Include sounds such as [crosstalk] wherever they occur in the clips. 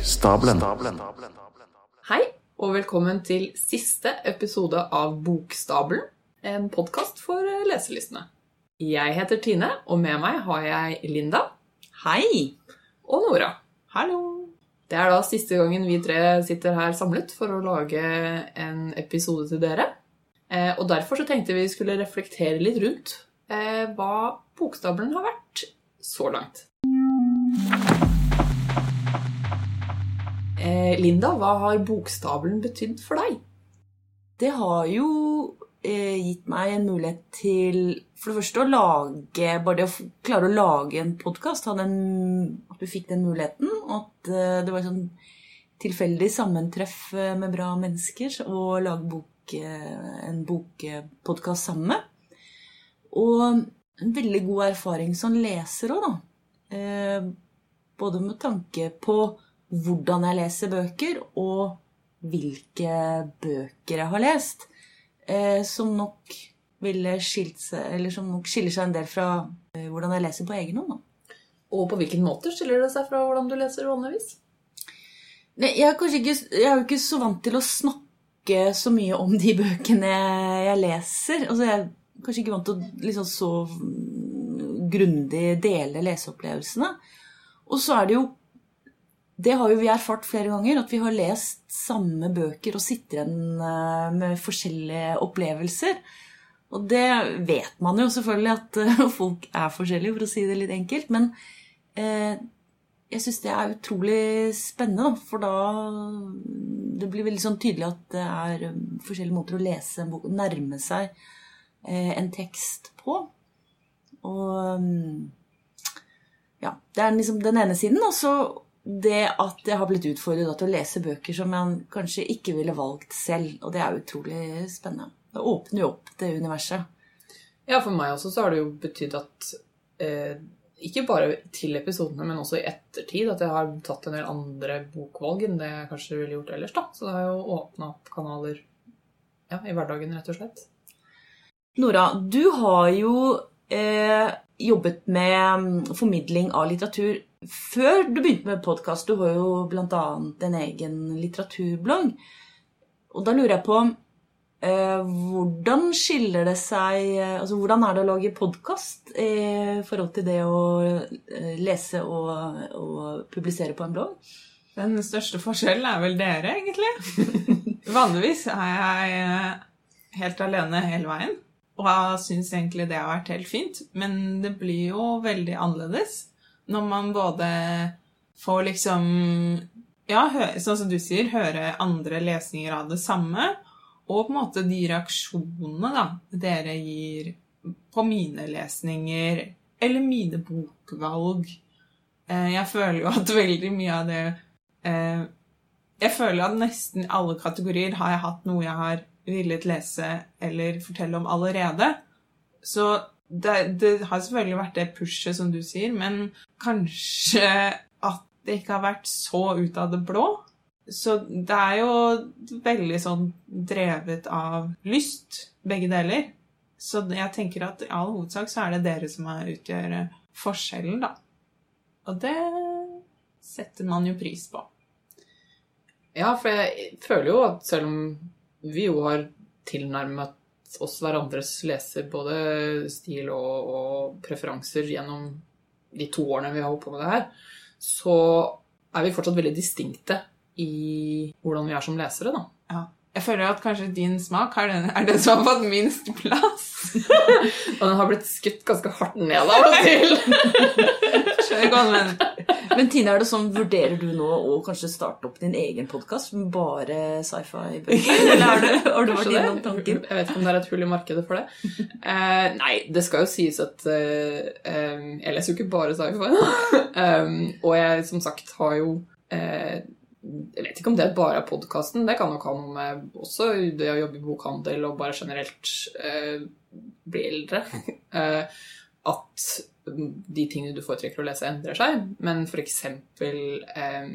Bokstabelen. Hei, og velkommen til siste episode av Bokstabelen, en podkast for eh, leselystne. Jeg heter Tine, og med meg har jeg Linda Hei! og Nora. Hallo! Det er da siste gangen vi tre sitter her samlet for å lage en episode til dere. Eh, og derfor så tenkte vi skulle reflektere litt rundt eh, hva Bokstabelen har vært så langt. Eh, Linda, hva har Bokstabelen betydd for deg? Det har jo eh, gitt meg en mulighet til for det første å lage Bare det å klare å lage en podkast. At du fikk den muligheten. Og at eh, det var sånn tilfeldig sammentreff eh, med bra mennesker å lage bok, eh, en bokpodkast sammen med. Og en veldig god erfaring som leser òg, da. Eh, både med tanke på hvordan jeg leser bøker, og hvilke bøker jeg har lest, eh, som nok ville skilt seg, eller som nok skiller seg en del fra eh, hvordan jeg leser på egen hånd. Og på hvilken måte skiller det seg fra hvordan du leser vanligvis? Nei, jeg, er ikke, jeg er jo ikke så vant til å snakke så mye om de [laughs] bøkene jeg leser. Altså, jeg er kanskje ikke vant til å liksom så grundig dele leseopplevelsene. Og så er det jo Det har jo vi erfart flere ganger, at vi har lest samme bøker og sitter igjen eh, med forskjellige opplevelser. Og det vet man jo selvfølgelig at eh, [laughs] folk er forskjellige, for å si det litt enkelt. Men eh, jeg syns det er utrolig spennende, for da Det blir veldig sånn tydelig at det er um, forskjellige måter å lese en bok Nærme seg eh, en tekst på. Og um, Ja. Det er liksom den ene siden. Og så det at jeg har blitt utfordret til å lese bøker som jeg kanskje ikke ville valgt selv. Og det er utrolig spennende. Det åpner jo opp det universet. Ja, for meg også så har det jo betydd at eh, ikke bare til episodene, men også i ettertid at jeg har tatt en del andre bokvalg enn det jeg kanskje ville gjort ellers. da. Så det har jo åpna opp kanaler ja, i hverdagen, rett og slett. Nora, du har jo eh, jobbet med mm, formidling av litteratur før du begynte med podkast. Du har jo bl.a. en egen litteraturblogg. Og da lurer jeg på eh, hvordan skiller det seg eh, Altså hvordan er det å lage podkast i forhold til det å eh, lese og, og publisere på en blogg? Den største forskjellen er vel dere, egentlig. [laughs] Vanligvis er jeg eh, helt alene hele veien. Og jeg syns egentlig det har vært helt fint. Men det blir jo veldig annerledes når man både får liksom Ja, sånn som du sier, høre andre lesninger av det samme. Og på en måte de reaksjonene da, dere gir på mine lesninger eller mine bokvalg. Eh, Jeg føler jo at veldig mye av det eh, Jeg føler at nesten alle kategorier har jeg hatt noe jeg har villet lese eller fortelle om allerede. Så det, det har selvfølgelig vært det pushet, som du sier, men kanskje at det ikke har vært så ut av det blå. Så det er jo veldig sånn drevet av lyst, begge deler. Så jeg tenker at i all hovedsak så er det dere som utgjør forskjellen, da. Og det setter man jo pris på. Ja, for jeg føler jo at selv om vi jo har tilnærmet oss hverandres leser, både stil og, og preferanser gjennom de to årene vi har holdt på med det her, så er vi fortsatt veldig distinkte i hvordan vi er som lesere, da. Ja. Jeg føler at kanskje din smak er den, er den som har fått minst plass. [laughs] Og den har blitt skutt ganske hardt ned av og til. [laughs] Skjønner godt, men Men Tine, er det sånn, vurderer du nå å kanskje starte opp din egen podkast med bare sci-fi-bøker? Eller har du, har du vært innom tanken? Jeg vet ikke om det er et hull i markedet for det. Uh, nei, det skal jo sies at uh, um, Jeg leser jo ikke bare sci-fi. um, og jeg som sagt har jo uh, Jeg vet ikke om det bare er podkasten. Det kan nok ha noe med også det å jobbe i bokhandel og bare generelt eh, bli eldre. [laughs] eh, at de tingene du foretrekker å lese, endrer seg. Men f.eks. Eh,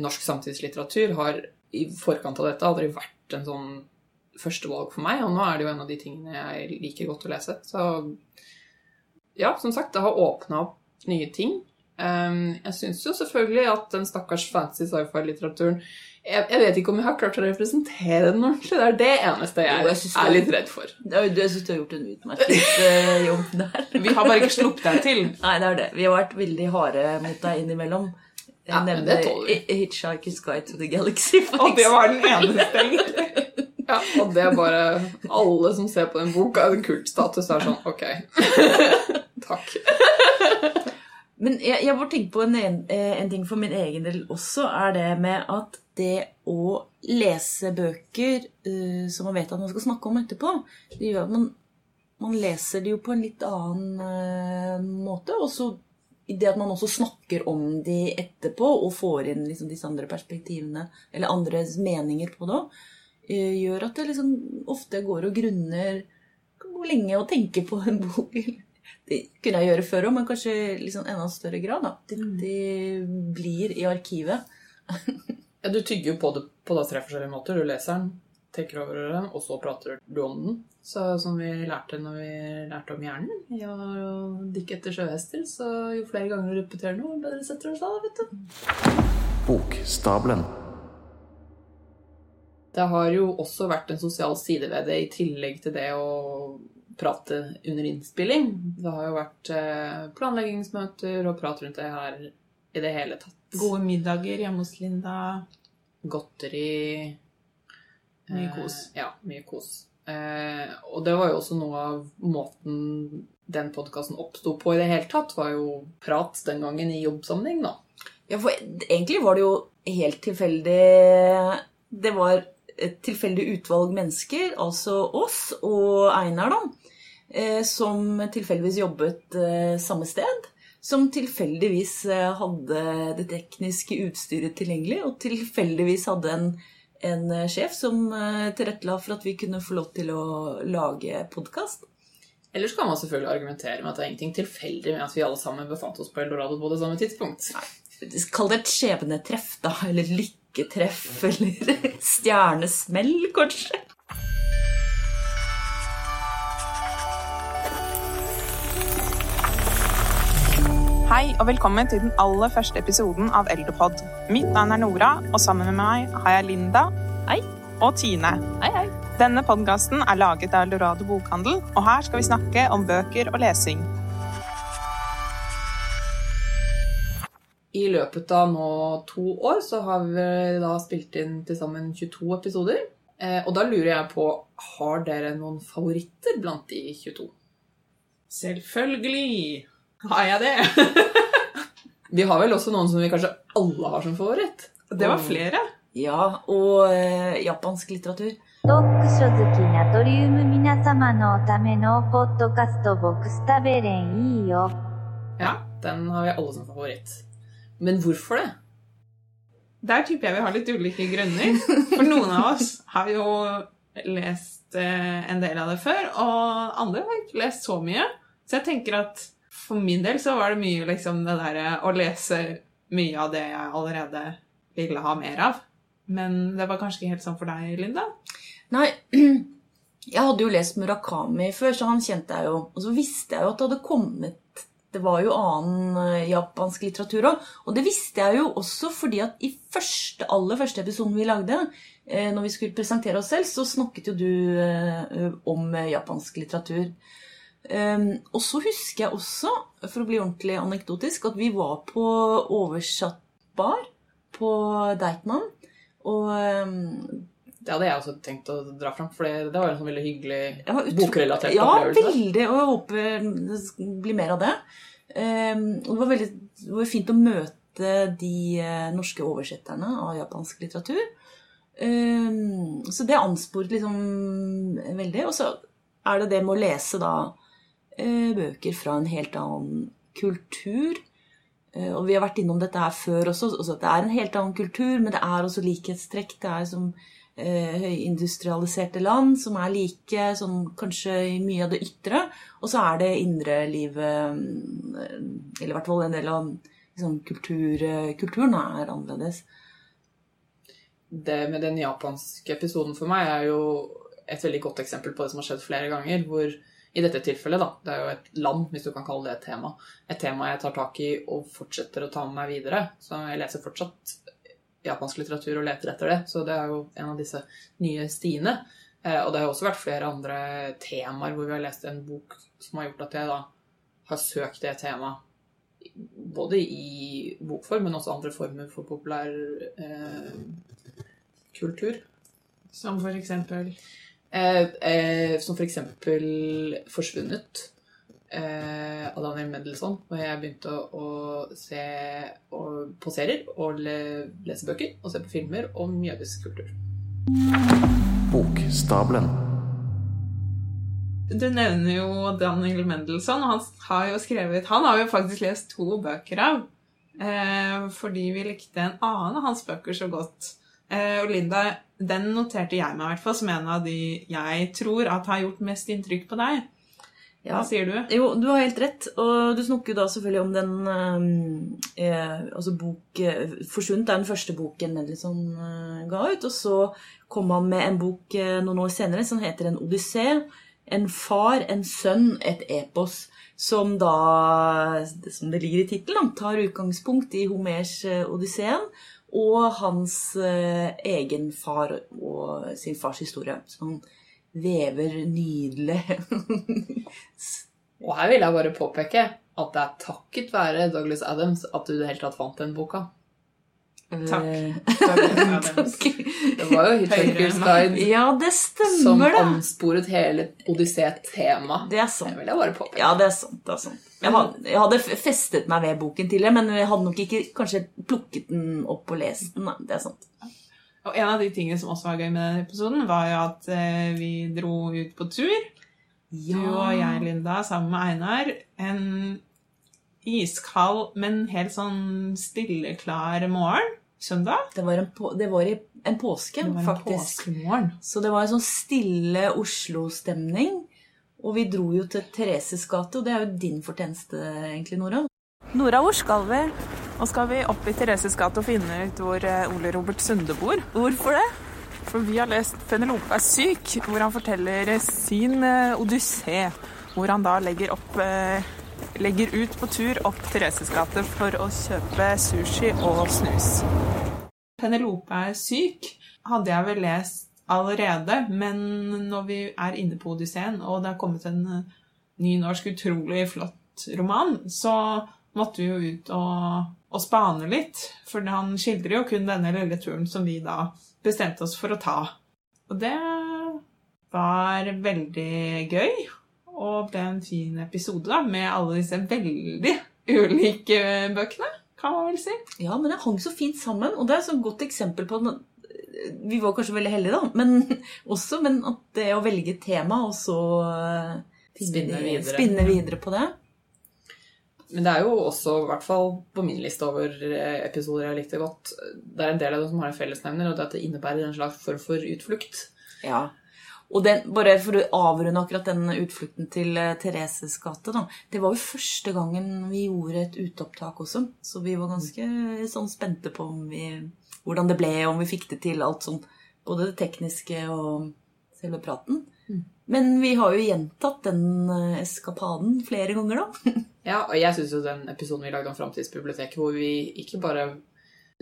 norsk samtidslitteratur har i forkant av dette aldri vært en sånn førstevalg for meg, og nå er det jo en av de tingene jeg liker godt å lese. Så ja, som sagt, det har åpna opp nye ting. Um, jeg syns jo selvfølgelig at den stakkars fancy sci-fi-litteraturen jeg, jeg vet ikke om jeg har klart å representere den ordentlig. Det er det eneste jeg, jeg er litt redd for. Jeg syns du har gjort en utmerket eh, jobb der. Vi har bare ikke sluppet deg til. [laughs] Nei, det er det. Vi har vært veldig harde mot deg innimellom. Jeg Ja. I- Hitchhiker's Guide to the Galaxy, Og det var den eneste, egentlig. Ja, og det er bare Alle som ser på den boka, en kultstatus er sånn Ok. [laughs] Takk. Men jeg, jeg bare tenker på en, en, ting for min egen del også, er det med at det å lese bøker uh, som man vet at man skal snakke om etterpå, det gjør at man, man leser det jo på en litt annen uh, måte. Og så det at man også snakker om de etterpå og får inn liksom disse andre perspektivene, eller andres meninger på det òg, gjør at det liksom ofte går og grunner hvor lenge og tenke på en [laughs] bok. Det kunne jeg gjøre før òg, men kanskje i liksom enda større grad. da. Det, det blir i arkivet. [laughs] Ja, du tygger jo på det på da tre forskjellige måter. Du leser den, tenker over den, og så prater du om den. Så som vi lærte når vi lærte om hjernen, ja, å dykke etter sjøhester, så jo flere ganger du repeterer noe, jo bedre setter du deg da, vet du. Bokstabelen. Det har jo også vært en sosial side ved det, i tillegg til det å prate under innspilling. Det har jo vært eh, planleggingsmøter og prat rundt det her i det hele tatt. Gode middager hjemme hos Linda. Godteri. Mye eh, kos. Ja, mye kos. Eh, og det var jo også noe av måten den podkasten oppsto på i det hele tatt, var jo prat den gangen i jobbsammenheng, da. Ja, for egentlig var det jo helt tilfeldig Det var et tilfeldig utvalg mennesker, altså oss og Einar, da, eh, som tilfeldigvis jobbet eh, samme sted. Som tilfeldigvis eh, hadde det tekniske utstyret tilgjengelig, og tilfeldigvis hadde en, en eh, sjef som eh, tilrettela for at vi kunne få lov til å lage podkast. Ellers kan man selvfølgelig argumentere med at det er ingenting tilfeldig med at vi alle sammen befant oss på Eldorado på det samme tidspunkt. Kall det et skjebnetreff, da. Eller lykketreff. [laughs] Eller stjernesmell, kanskje. Hei og velkommen til den aller første episoden av Eldopod. Mitt navn er Nora, og sammen med meg har jeg Linda Hei. og Tine. Hei, hei. Denne podkasten er laget av Eldorado bokhandel, og her skal vi snakke om bøker og lesing. I løpet av nå to år så har vi da spilt inn til sammen 22 episoder. Eh, og da lurer jeg på, har dere noen favoritter blant de 22? Selvfølgelig har jeg det? [laughs] vi har vel også noen som vi kanskje alle har som favoritt. Det var flere. Ja, og eh, japansk litteratur. Ja, den har vi alle som favoritt. Men hvorfor det? Der typer jeg vi har litt ulike grunner. For noen av oss har jo lest eh, en del av det før, og andre har ikke lest så mye. Så jeg tenker at for min del så var det mye liksom det derre å lese mye av det jeg allerede ville ha mer av. Men det var kanskje ikke helt sånn for deg, Linda? Nei, [clears throat] jeg hadde jo lest Murakami før, så han kjente jeg jo. Og så visste jeg jo at det hadde kommet Det var jo annen eh, japansk litteratur òg. Og det visste jeg jo også fordi at i første, aller første episoden vi lagde, eh, når vi skulle presentere oss selv, så snakket jo du eh, om eh, japansk litteratur. Um, og så husker jeg også, for å bli ordentlig anekdotisk, at vi var på oversatt bar på Deichman. Og um, Det hadde jeg også tenkt å dra fram, for det var var en sånn veldig hyggelig bokrelatert Ja, opplevelse. veldig. Og jeg håper det blir mer av det. Um, og det var veldig det var fint å møte de eh, norske oversetterne av japansk litteratur. Så det ansporet liksom veldig. Og så er det det med å lese da bøker fra en helt annen kultur. Eh, og vi har vært innom dette her før også. også at Det er en helt annen kultur, men det er også likhetstrekk. Det er som eh, høyindustrialiserte land som er like sånn, kanskje i mye av det ytre. Og så er det indre livet eh, Eller i hvert fall en del av liksom, kultur, eh, kulturen er annerledes. Det med den japanske episoden for meg er jo et veldig godt eksempel på det som har skjedd flere ganger, hvor i dette tilfellet, da, det er jo et land, hvis du kan kalle det et tema, et tema jeg tar tak i og fortsetter å ta med meg videre. Så jeg leser fortsatt japansk litteratur og leter etter det, så det er jo en av disse nye stiene. Eh, og det har også vært flere andre temaer hvor vi har lest en bok som har gjort at jeg da har søkt det temaet både i bokform, men også andre former for populær eh, kultur. Som for eksempel Eh, eh, som for eksempel 'Forsvunnet' eh, av Daniel Mendelssohn. Og jeg begynte å, å se og, på serier og le, lese bøker og se på filmer om jødisk kultur. Bokstablen. Du nevner jo Daniel Mendelssohn, og han har jo skrevet Han har jo faktisk lest to bøker av. Eh, fordi vi likte en annen av hans bøker så godt. Eh, og Linda, den noterte jeg meg i hvert fall som en av de jeg tror at har gjort mest inntrykk på deg. Hva sier du? Jo, du har helt rett. Og du snakker da selvfølgelig om den eh, eh, altså bok eh, 'Forsvunnet' er den første boken Mendelssohn eh, ga ut. Og så kom han med en bok eh, noen år senere som heter 'En odyssé'. En far, en sønn, et epos. Som da, som det ligger i tittelen, tar utgangspunkt i Homers 'Odysseen' og hans eh, egen far og sin fars historie. Så han vever nydelig [laughs] Og her vil jeg bare påpeke at det er takket være Douglas Adams at du i det hele tatt fant den boka. Takk. Eh, [laughs] Takk. Det var jo Hitchhiker's Guide Ja, det som stemmer, det. ansporet hele Odyssé-temaet. Det er Det sant. vil jeg bare påpeke. Ja, det er sant. det er sant. Jeg hadde, jeg hadde festet meg ved boken tidligere, men jeg hadde nok ikke kanskje plukket den opp og lest den. Det er sant. Og en av de tingene som også var gøy med denne episoden, var jo at eh, vi dro ut på tur. Du og jeg, Linda, sammen med Einar. En iskald, men helt sånn stilleklar morgen. Søndag. Det var en, på, det var i en påske, Det var en faktisk. påskemorgen. Så det var en sånn stille Oslo-stemning. Og vi dro jo til Thereses gate, og det er jo din fortjeneste, egentlig, Nora. Nora, hvor skal vi? Nå skal vi opp i Thereses gate og finne ut hvor eh, Ole Robert Sunde bor. Hvorfor det? For vi har lest 'Penelope er syk', hvor han forteller sin eh, odyssé. Hvor han da legger, opp, eh, legger ut på tur opp Thereses gate for å kjøpe sushi og snus. Penelope er syk, hadde jeg vel lest allerede, men når vi er inne på Odysseen, og det har kommet en ny norsk utrolig flott roman, så måtte vi jo ut og, og spane litt, for han skildrer jo kun denne lille turen som vi da bestemte oss for å ta. Og det var veldig gøy, og ble en fin episode da, med alle disse veldig ulike bøkene, kan man vel si. Ja, men det hang så fint sammen, og det er et så godt eksempel på at vi var kanskje veldig heldige, da, men [laughs] også men at det å velge tema og så eh, Spinne videre. spinne videre på det Men det er jo også, i hvert fall på min liste over eh, episoder jeg likte godt, det er en del av dem som har en fellesnevner, og det er at det innebærer en slags form for utflukt. Ja. Og den, bare for å avrunde akkurat den utflukten til eh, Thereses gate, da. Det var jo første gangen vi gjorde et uteopptak også, så vi var ganske sånn spente på vi, hvordan det ble, om vi fikk det til, alt sånn. Både det tekniske og selve praten. Men vi har jo gjentatt den eh, eskapaden flere ganger, da. [laughs] Ja, og jeg syns jo den episoden vi lagde om Framtidsbiblioteket, hvor vi ikke bare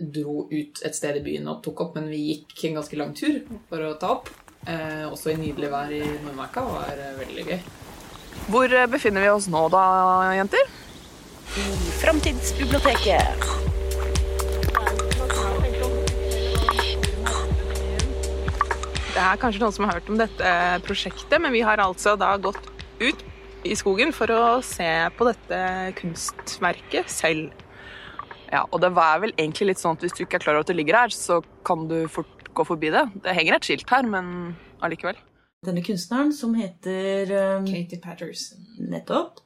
dro ut et sted i byen og tok opp, men vi gikk en ganske lang tur for å ta opp, eh, også i nydelig vær i Nordmarka, var eh, veldig gøy. Hvor eh, befinner vi oss nå da, jenter? Framtidsbiblioteket. Det er kanskje noen som har hørt om dette prosjektet, men vi har altså da gått ut i skogen for å se på dette kunstverket selv. Ja, og det var vel egentlig litt sånn at hvis du ikke er klar over at det ligger her, så kan du fort gå forbi det. Det henger et skilt her, men allikevel. Denne kunstneren, som heter um, Katie Patterson. Nettopp.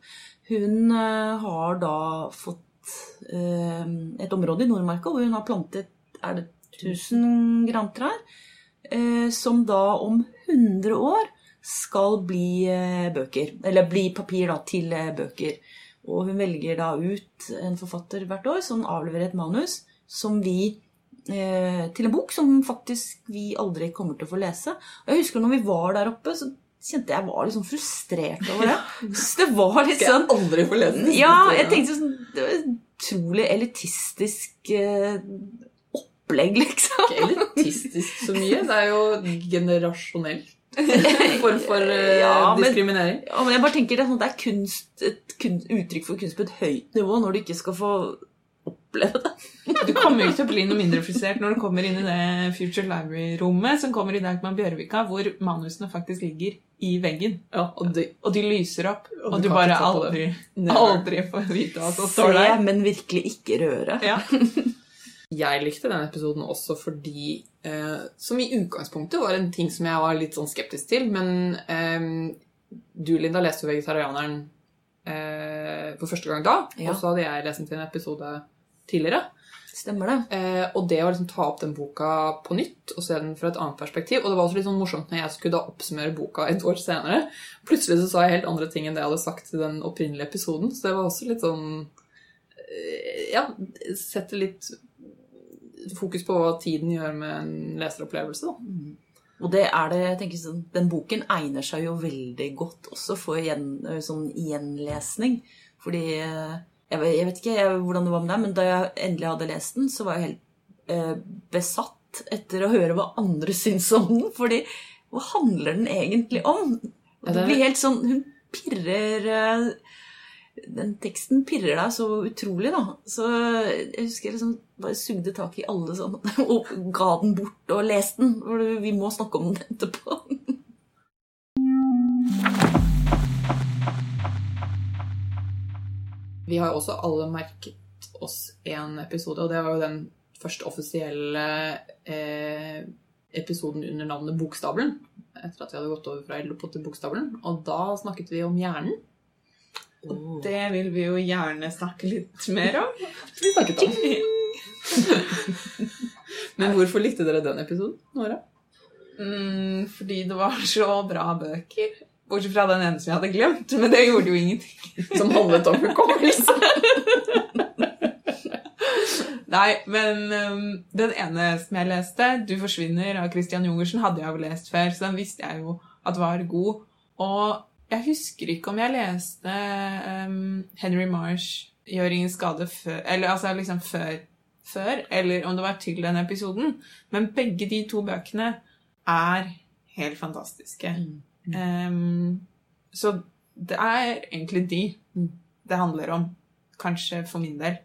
Hun uh, har da fått uh, et område i Nordmarka hvor hun har plantet er det 1000 grantrær, uh, som da om 100 år skal bli bøker. Eller bli papir da, til bøker. Og hun velger da ut en forfatter hvert år som avleverer et manus som vi til en bok som faktisk vi aldri kommer til å få lese. Og jeg husker når vi var der oppe, så kjente jeg var litt sånn frustrert over det. [laughs] Så det var litt Skal sånn jeg aldri få lese den? Ja, jeg tenkte sånn Det var utrolig elitistisk eh, opplegg, liksom. Ikke elitistisk så mye. Det er jo generasjonelt. [laughs] Form for eh, Ja, men- diskriminering. Ja, men jeg bare tenker det er, sånn, det er kunst, et kunst, uttrykk for kunst på et høyt nivå når du ikke skal få oppleve det. Du kommer jo ikke til å bli noe mindre frisert når du kommer inn i det Future Library-rommet som kommer i dag med Bjørvika, hvor manusene faktisk ligger i veggen. Ja, og de, Og de lyser opp, Og og du du bare aldri, aldri får vite hva som står der. men virkelig ikke røre. Ja. [laughs] jeg likte den episoden også fordi eh, Som i utgangspunktet var en ting som jeg var litt sånn skeptisk til, men eh, du, Linda, leste jo 'Vegetarianeren' eh, for første gang da. Ja. Og så hadde jeg lest den til en episode tidligere. Stemmer det. Eh, og det å liksom ta opp den boka på nytt og se den fra et annet perspektiv Og det var også litt sånn morsomt når jeg skulle da oppsummere boka et år senere. Plutselig så sa jeg helt andre ting enn det jeg hadde sagt i den opprinnelige episoden. Så det var også litt sånn eh, Ja, setter litt fokus på hva tiden gjør med en leseropplevelse, da. Og det er det, jeg tenker sånn, Den boken egner seg jo veldig godt også for gjen, sånn gjenlesning. Fordi eh, jeg, vet- jeg vet ikke jeg, hvordan det var med deg, men da jeg endelig hadde lest den, så var jeg helt eh, besatt etter å høre hva andre [laughs] syns om den. Fordi hva handler den egentlig om? Og det blir helt sånn Hun pirrer eh, Den teksten pirrer deg så utrolig, da. Så jeg husker jeg liksom bare sugde tak i alle sånn [laughs] og ga den bort og leste den. For vi må snakke om den etterpå. [laughs] Vi har jo også alle merket oss en episode, og det var jo den første offisielle eh, episoden under navnet Bokstabelen. Etter at vi hadde gått over fra Eldopod til Bokstabelen. Og da snakket vi om hjernen. og Det vil vi jo gjerne snakke litt mer om. [laughs] Vi snakket om. [laughs] Men hvorfor likte dere den episoden, Nora? Mm, fordi det var så bra bøker. Bortsett fra den ene som jeg hadde glemt, men det gjorde jo ingenting. [laughs] Som handlet om hukommelse. Nei, men um, den ene som jeg leste, 'Du forsvinner' av Christian Jungersen, hadde jeg jo lest før, så den visste jeg jo at var god. Og jeg husker ikke om jeg leste um, Henry Marsh 'Gjør ingen skade' før Eller altså liksom før, før, eller om det var til den episoden. Men begge de to bøkene er helt fantastiske. Um, så det er egentlig de det handler om, kanskje for min del.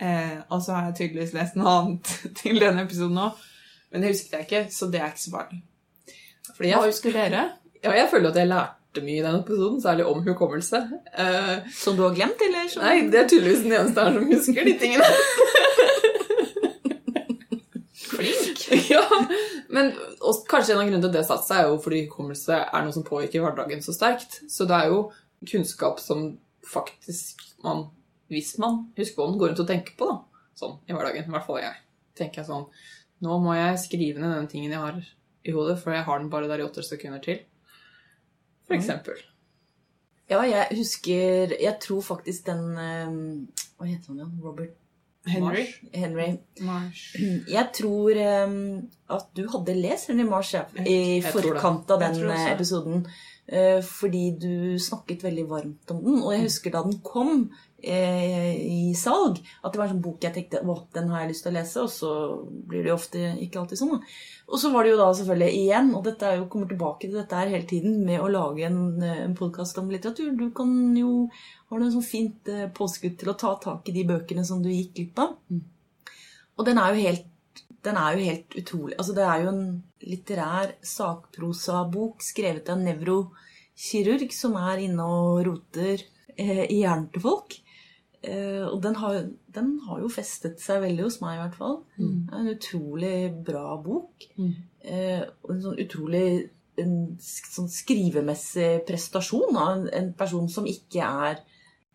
Eh, og så har jeg tydeligvis lest noe annet [laughs] til denne episoden òg. Men det husket jeg ikke, så det er ikke så farlig. Fordi Hva husker dere? [laughs] ja, jeg føler at jeg lærte mye i den episoden, særlig om hukommelse. Eh, Som du har glemt, eller? Som... nei, det er tydeligvis den eneste her som husker de tingene. [laughs] Flink. ja, men og kanskje en av grunnene til det satte seg, er jo fordi hukommelse er noe som påvirker hverdagen så sterkt. Så det er jo kunnskap som faktisk man, hvis man husker på den, går rundt og tenker på, da. Sånn i hverdagen. I hvert fall jeg. Tenker jeg sånn Nå må jeg skrive ned den tingen jeg har i hodet, for jeg har den bare der i åtte sekunder til. For eksempel. Ja, jeg husker Jeg tror faktisk den eh, Hva heter han igjen? Robert Henry. Marsh? Henry. Marsh. [clears throat] Jeg tror um, at du hadde lest Henry Marsh ja, i forkant av den episoden. Eh, fordi du snakket veldig varmt om den. Og jeg husker da den kom eh, i salg, at det var en sånn bok jeg tenkte å, den har jeg lyst til å lese, og så blir det jo ofte ikke alltid sånn. da. Og så var det jo da selvfølgelig igjen, og dette er jo, kommer tilbake til dette her hele tiden, med å lage en, eh, en podkast om litteratur. Du kan jo har du en sånn fint påskudd til å ta tak i de bøkene som du gikk glipp av. Og den er jo helt, den er jo helt utrolig. Altså, det er jo en litterær sakprosabok skrevet av en nevrokirurg som er inne og roter eh, i hjernen til folk. Eh, og den har, den har jo festet seg veldig hos meg, i hvert fall. Det er en utrolig bra bok. Mm. Eh, og en sånn utrolig en sånn skrivemessig prestasjon av en, en person som ikke er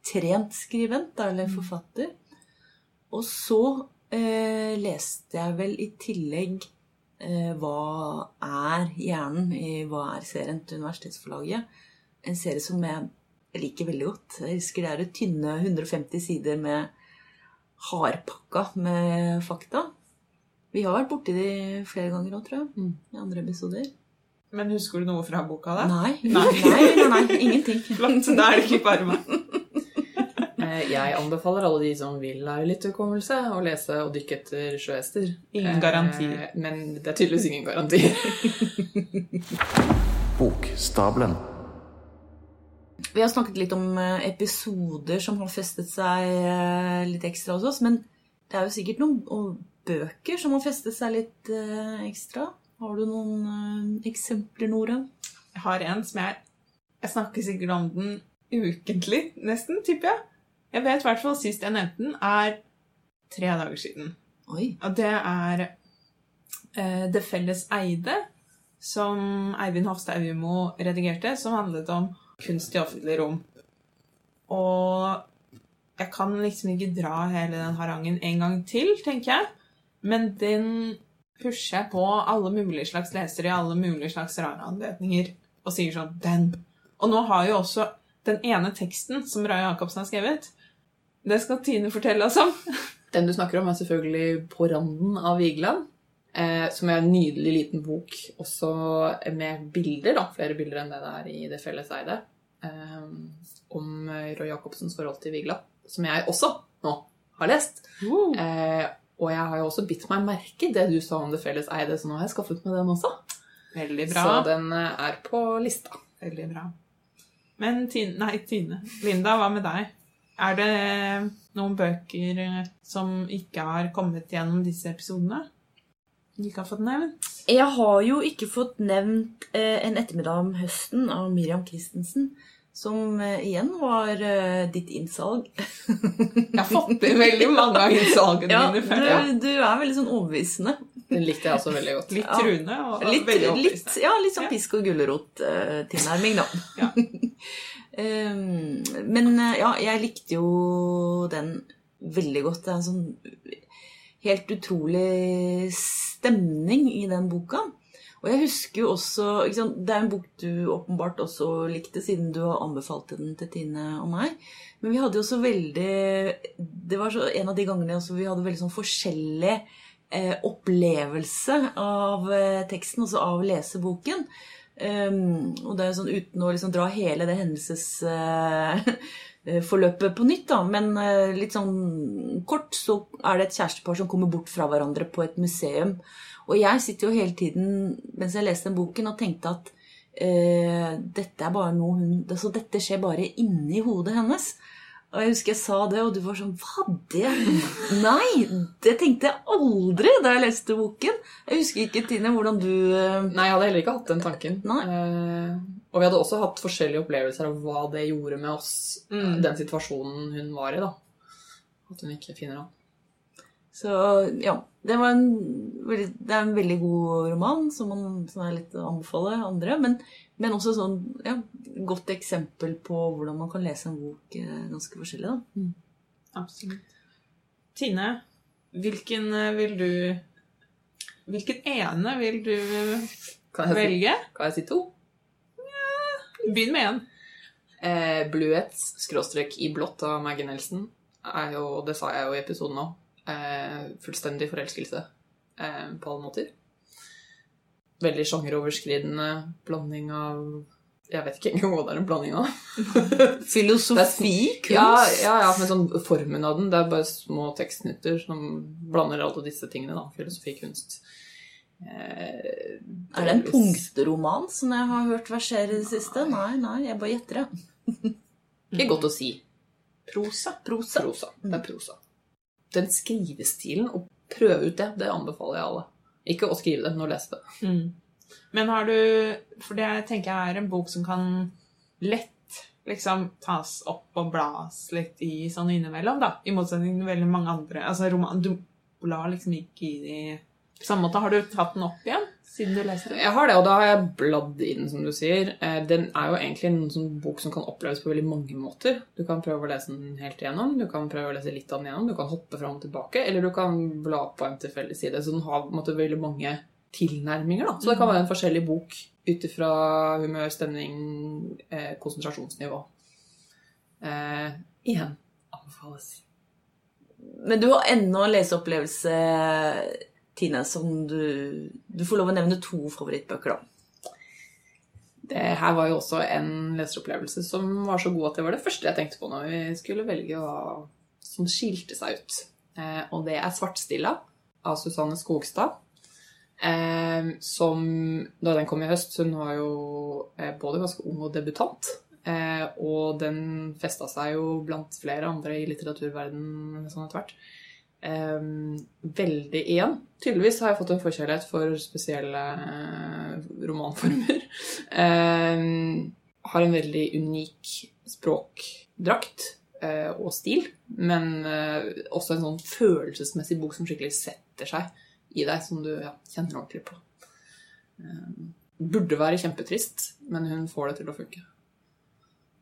trent skrivent eller forfatter. Og så eh, leste jeg vel i tillegg Hva er hjernen i Hva er serien til Universitetsforlaget? En serie som jeg, jeg liker veldig godt. Jeg husker det er et tynne 150 sider med hardpakka med fakta. Vi har vært borti de flere ganger òg, tror jeg. Mm. I andre episoder. Men husker du noe fra boka, da? Nei. Nei. [laughs] Nei, nei, nei, ingenting. [laughs] Flott. Da er det ikke bare meg. Eh, Jeg anbefaler alle de som vil lære litt hukommelse, å lese og dykke etter sjøhester. Ingen garantier. Eh, Men det er tydeligvis ingen garantier. [laughs] Bokstabelen. Vi har snakket litt om eh, episoder som har festet seg litt ekstra hos oss, men det er jo sikkert noen bøker som har festet seg litt ekstra. Har du noen eksempler, Nora? Jeg har en som jeg Jeg snakker sikkert om den ukentlig, nesten, tipper jeg. Jeg vet i hvert fall sist jeg nevnte den, er tre dager siden. Oi. Og det er eh, Det felles eide, som Eivind Hofstad Umo redigerte, som handlet om kunst i offentlig rom. Og jeg kan liksom ikke dra hele den harangen en gang til, tenker jeg. Men den pusher jeg på alle mulige slags lesere i alle mulige slags rare anledninger og sier sånn Den! Og nå har jo også den ene teksten som Raja Jacobsen har skrevet, det skal Tine fortelle oss om. Den du snakker om, er selvfølgelig På randen av Vigeland. Eh, som er en nydelig liten bok, også med bilder, da, flere bilder enn det det er i Det felles eide, eh, om Roy Jacobsens forhold til Vigeland. Som jeg også nå har lest. Eh, og jeg har jo også bitt meg merke det du sa om Det felles eide, så nå har jeg skaffet meg den også. Veldig bra. Så den eh, er på lista. Veldig bra. Men Tine, nei, Tine. Linda, hva med deg? Er det noen bøker eh, som ikke har kommet gjennom disse episodene? Du ikke har fått nevnt? Jeg har jo ikke fått nevnt eh, En ettermiddag om høsten av Miriam Christensen, som eh, igjen var eh, ditt innsalg. Jeg har fått med veldig mange av innsalgene [laughs] Ja, mine du, før. Ja. du er veldig sånn overbevisende. Den likte jeg også veldig godt. Litt Ja. truende og Litt, veldig litt, ja, litt sånn pisk og gulrot-tilnærming, da. Ja. [laughs] Um, men eh, ja, jeg likte jo den veldig godt. Det er en sånn helt utrolig stemning i den boka. Og jeg husker jo også sant, Det er en bok du åpenbart også likte, siden du har anbefalt den til Tine og meg. Men vi hadde jo også veldig Det var en av de gangene vi hadde veldig sånn forskjellig eh, opplevelse av eh, teksten, altså av leseboken. Um, og det er jo sånn uten å liksom dra hele det hendelsesforløpet [laughs] på nytt, da, men uh, litt sånn kort, så er det et kjærestepar som kommer bort fra hverandre på et museum. Og jeg sitter jo hele tiden mens jeg leste den boken og tenkte at uh, dette er bare noe hun altså Dette skjer bare inni hodet hennes. Og jeg husker jeg sa det, og du var sånn Hva? Det Nei! Det tenkte jeg aldri da jeg leste boken. Jeg husker ikke, Tine, hvordan du eh, Nei, jeg hadde heller ikke hatt den tanken. Eh, og vi hadde også hatt forskjellige opplevelser av hva det gjorde med oss, Mm. den situasjonen hun var i, da. At hun ikke finner han. Så ja. Det, var en, veldig, det er en veldig god roman som, man, som er litt å anbefale andre. Men, men også sånn ja, godt eksempel på hvordan man kan lese en bok eh, ganske forskjellig. da. Absolutt. Tine, hvilken eh, vil du Hvilken ene vil du Kan jeg, si, velge? kan jeg si to? Begynn med én. Eh, Bluets skråstrek i blått av Maggie Nelson er jo, det sa jeg jo i episoden òg, fullstendig forelskelse eh, på alle måter. Veldig sjangeroverskridende blanding av Jeg vet ikke engang hva det er en blanding av. [laughs] Filosofi, kunst Ja, ja, ja, men sånn formen av den. Det er bare små tekstnytter som blander alle disse tingene. da, Filosofi, kunst. Eh, Er det en punktroman som jeg har hørt versere i det siste? Nei, nei, jeg bare gjetter det. Ikke godt å si. Prosa. Prosa. Prosa. Det er prosa. Den skrivestilen, og prøve ut det, det anbefaler jeg alle. Ikke å skrive det, men å lese det. Mm. Men har du For det tenker jeg er en bok som kan lett liksom tas opp og blas litt i sånn innimellom, da. I motsetning til veldig mange andre. Altså, roman, du blar liksom ikke i det på samme måte. Har du tatt den opp igjen siden du leste den? Jeg har det, og da har jeg bladd i den, som du sier. Eh, Den er jo egentlig en sånn bok som kan oppleves på veldig mange måter. Du kan prøve å lese den helt igjennom, du kan prøve å lese litt av den igjennom, du kan hoppe fram og tilbake, eller du kan bla på en tilfeldig side. Så den har på en måte veldig mange tilnærminger, da. Så det kan være en forskjellig bok ut ifra humør, stemning, eh, konsentrasjonsnivå. Eh, igjen anbefales. Men du har ennå en leseopplevelse, Tine, som du Du får lov å nevne to favorittbøker, da. Det her var jo også en leseropplevelse som var så god at det var det første jeg tenkte på når vi skulle velge hva som skilte seg ut. Eh, og det er 'Svartstilla' av Susanne Skogstad. Eh, som da den kom i høst Hun var jo eh, både ganske ung og debutant. Eh, og den festa seg jo blant flere andre i litteraturverdenen sånn etter hvert. Eh, veldig igjen. Tydeligvis har jeg fått en forkjærlighet for spesielle eh, romanformer. [laughs] Eh, har en veldig unik språkdrakt eh, og stil, men eh, også en sånn følelsesmessig bok som skikkelig setter seg i deg, som du ja, kjenner ordentlig på. Eh, burde være kjempetrist, men hun får det til å funke.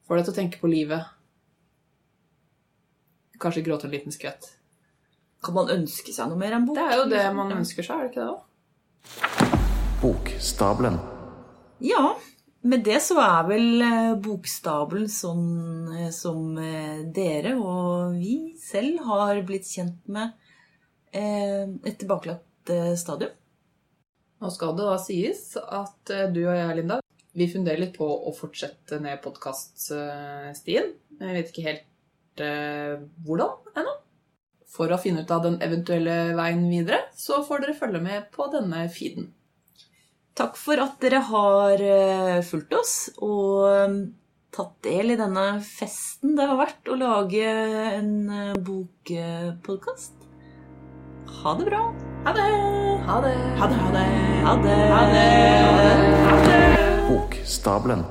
Får deg til å tenke på livet. Kanskje gråte en liten skvett. Kan man ønske seg noe mer enn bok? Det er jo det liksom? man ønsker seg, er det ikke det? da? Bokstabelen. Ja, med det så er vel eh, bokstabelen sånn eh, som eh, dere og vi selv har blitt kjent med eh, et tilbakelagt stadium. Nå skal det da sies at du og jeg, Linda, vi funderer litt på å fortsette ned podkaststien. Jeg vet ikke helt hvordan ennå. For å finne ut av den eventuelle veien videre, så får dere følge med på denne feeden. Takk for at dere har eh, fulgt oss og eh, tatt del i denne festen det har vært å lage en eh, bokpodkast. Ha det bra. Ha det! Ha det! Ha det, ha det. Ha det. Ha det. Ha det. Bokstabelen.